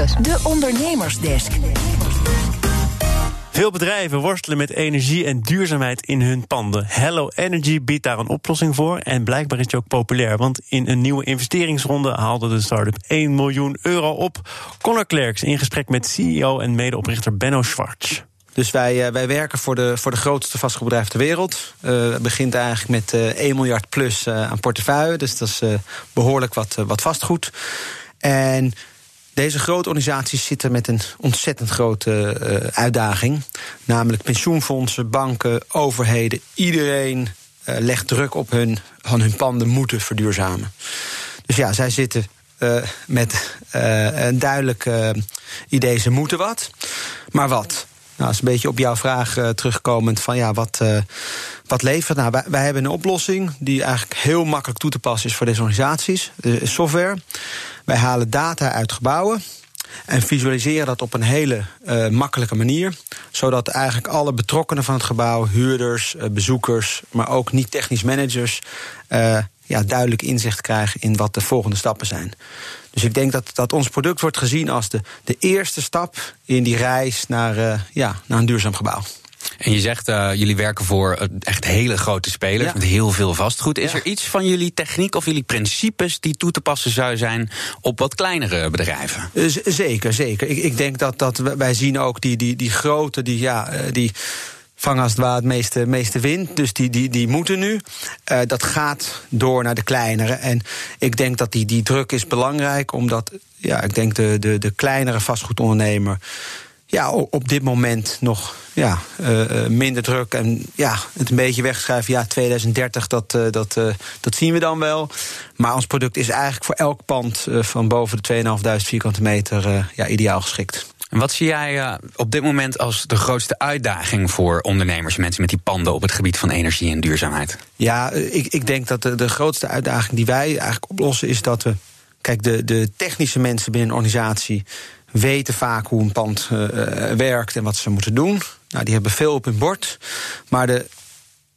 De Ondernemersdesk. Veel bedrijven worstelen met energie en duurzaamheid in hun panden. Hello Energy biedt daar een oplossing voor. En blijkbaar is die ook populair. Want in een nieuwe investeringsronde haalde de start-up 1 miljoen euro op. Connor Clerks in gesprek met CEO en medeoprichter Benno Schwartz. Dus wij, uh, wij werken voor de, voor de grootste vastgoedbedrijf ter wereld. Uh, het begint eigenlijk met uh, 1 miljard plus aan portefeuille. Dus dat is behoorlijk wat, wat vastgoed. En deze grote organisaties zitten met een ontzettend grote uh, uitdaging. Namelijk pensioenfondsen, banken, overheden. Iedereen uh, legt druk op hun, van hun panden moeten verduurzamen. Dus ja, zij zitten uh, met een duidelijk idee, ze moeten wat. Maar wat? Nou, is een beetje op jouw vraag uh, terugkomend van ja, wat, uh, wat levert? Nou, wij, hebben een oplossing die eigenlijk heel makkelijk toe te passen is voor deze organisaties. De software. Wij halen data uit gebouwen en visualiseren dat op een hele makkelijke manier. Zodat eigenlijk alle betrokkenen van het gebouw, huurders, bezoekers, maar ook niet-technisch managers, ja, duidelijk inzicht krijgen in wat de volgende stappen zijn. Dus ik denk dat, dat ons product wordt gezien als de, de eerste stap in die reis naar, uh, ja, naar een duurzaam gebouw. En je zegt, uh, jullie werken voor echt hele grote spelers ja. met heel veel vastgoed. Is ja. er iets van jullie techniek of jullie principes die toe te passen zou zijn op wat kleinere bedrijven? Z zeker, zeker. Ik, ik denk dat, dat wij zien ook die, die, die grote, die, ja, die als het meeste, meeste wind. Dus die, die, die moeten nu. Uh, dat gaat door naar de kleinere. En ik denk dat die, die druk is belangrijk, omdat ja, ik denk de, de, de kleinere vastgoedondernemer. Ja, op dit moment nog ja, uh, minder druk en ja, het een beetje wegschrijven. Ja, 2030, dat, dat, dat zien we dan wel. Maar ons product is eigenlijk voor elk pand van boven de 2.500 vierkante meter ja, ideaal geschikt. En wat zie jij uh, op dit moment als de grootste uitdaging voor ondernemers, mensen met die panden op het gebied van energie en duurzaamheid? Ja, ik, ik denk dat de, grootste uitdaging die wij eigenlijk oplossen is dat we. Kijk, de, de technische mensen binnen een organisatie weten vaak hoe een pand uh, werkt en wat ze moeten doen. Nou, die hebben veel op hun bord. Maar de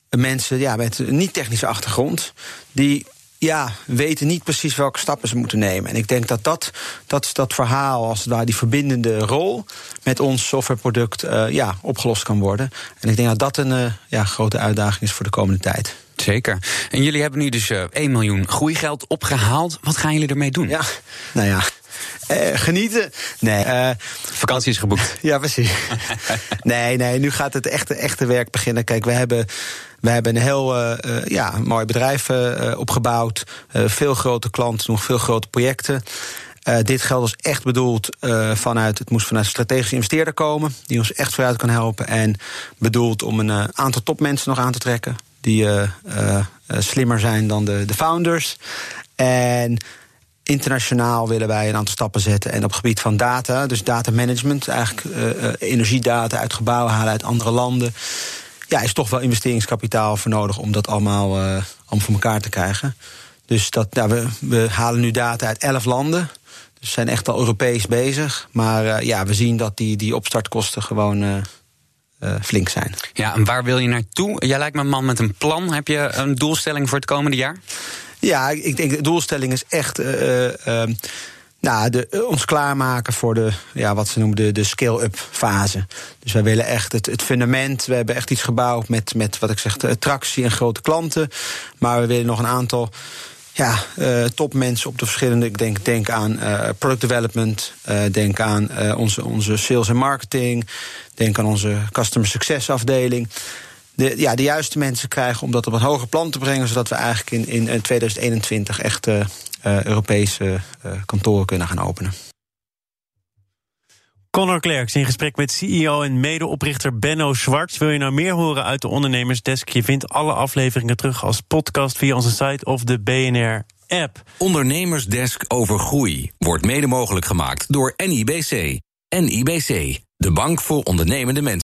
mensen ja, met een niet-technische achtergrond, die ja, weten niet precies welke stappen ze moeten nemen. En ik denk dat dat, dat, dat verhaal, als het ware die verbindende rol met ons softwareproduct, uh, ja, opgelost kan worden. En ik denk dat dat een uh, ja, grote uitdaging is voor de komende tijd. Zeker. En jullie hebben nu dus uh, 1 miljoen groeigeld opgehaald. Wat gaan jullie ermee doen? Ja, nou ja. Uh, genieten. Nee. Vakantie is geboekt. ja, precies. nee, nee, nu gaat het echte, echte werk beginnen. Kijk, we hebben. We hebben een heel uh, ja, mooi bedrijf uh, opgebouwd. veel grote klanten, nog veel grote projecten. dit geld was echt bedoeld vanuit, het moest vanuit strategische investeerder komen, die ons echt vooruit kan helpen. En bedoeld om een aantal topmensen nog aan te trekken, die slimmer zijn dan de, de founders. En internationaal willen wij een aantal stappen zetten. En op het gebied van data, dus data management, eigenlijk uh, energiedata uit gebouwen halen uit andere landen. Ja, is toch wel investeringskapitaal voor nodig om dat allemaal, uh, voor elkaar te krijgen. Dus dat, ja, we, we halen nu data uit elf landen. Dus zijn echt al Europees bezig. Maar ja, we zien dat die, die opstartkosten gewoon flink zijn. Ja, en waar wil je naartoe? Jij lijkt me een man met een plan. Heb je een doelstelling voor het komende jaar? Ja, ik denk de doelstelling is echt. Uh, uh, nou, de, ons klaarmaken voor de, ja, wat ze noemen de, de scale-up fase. Dus wij willen echt het, het fundament. We hebben echt iets gebouwd met, met wat ik zeg, attractie en grote klanten. Maar we willen nog een aantal ja, topmensen op de verschillende. Ik denk, denk aan uh, product development. Denk aan onze, onze sales en marketing. Denk aan onze customer success afdeling de, ja, de juiste mensen krijgen om dat op een hoger plan te brengen, zodat we eigenlijk in, in 2021 echt uh, uh, Europese uh, kantoren kunnen gaan openen. Connor Klerks in gesprek met CEO en medeoprichter Benno Zwarts. Wil je nou meer horen uit de Ondernemersdesk? Je vindt alle afleveringen terug als podcast via onze site of de BNR app. Ondernemersdesk over groei wordt mede mogelijk gemaakt door NIBC. NIBC, de bank voor ondernemende mensen.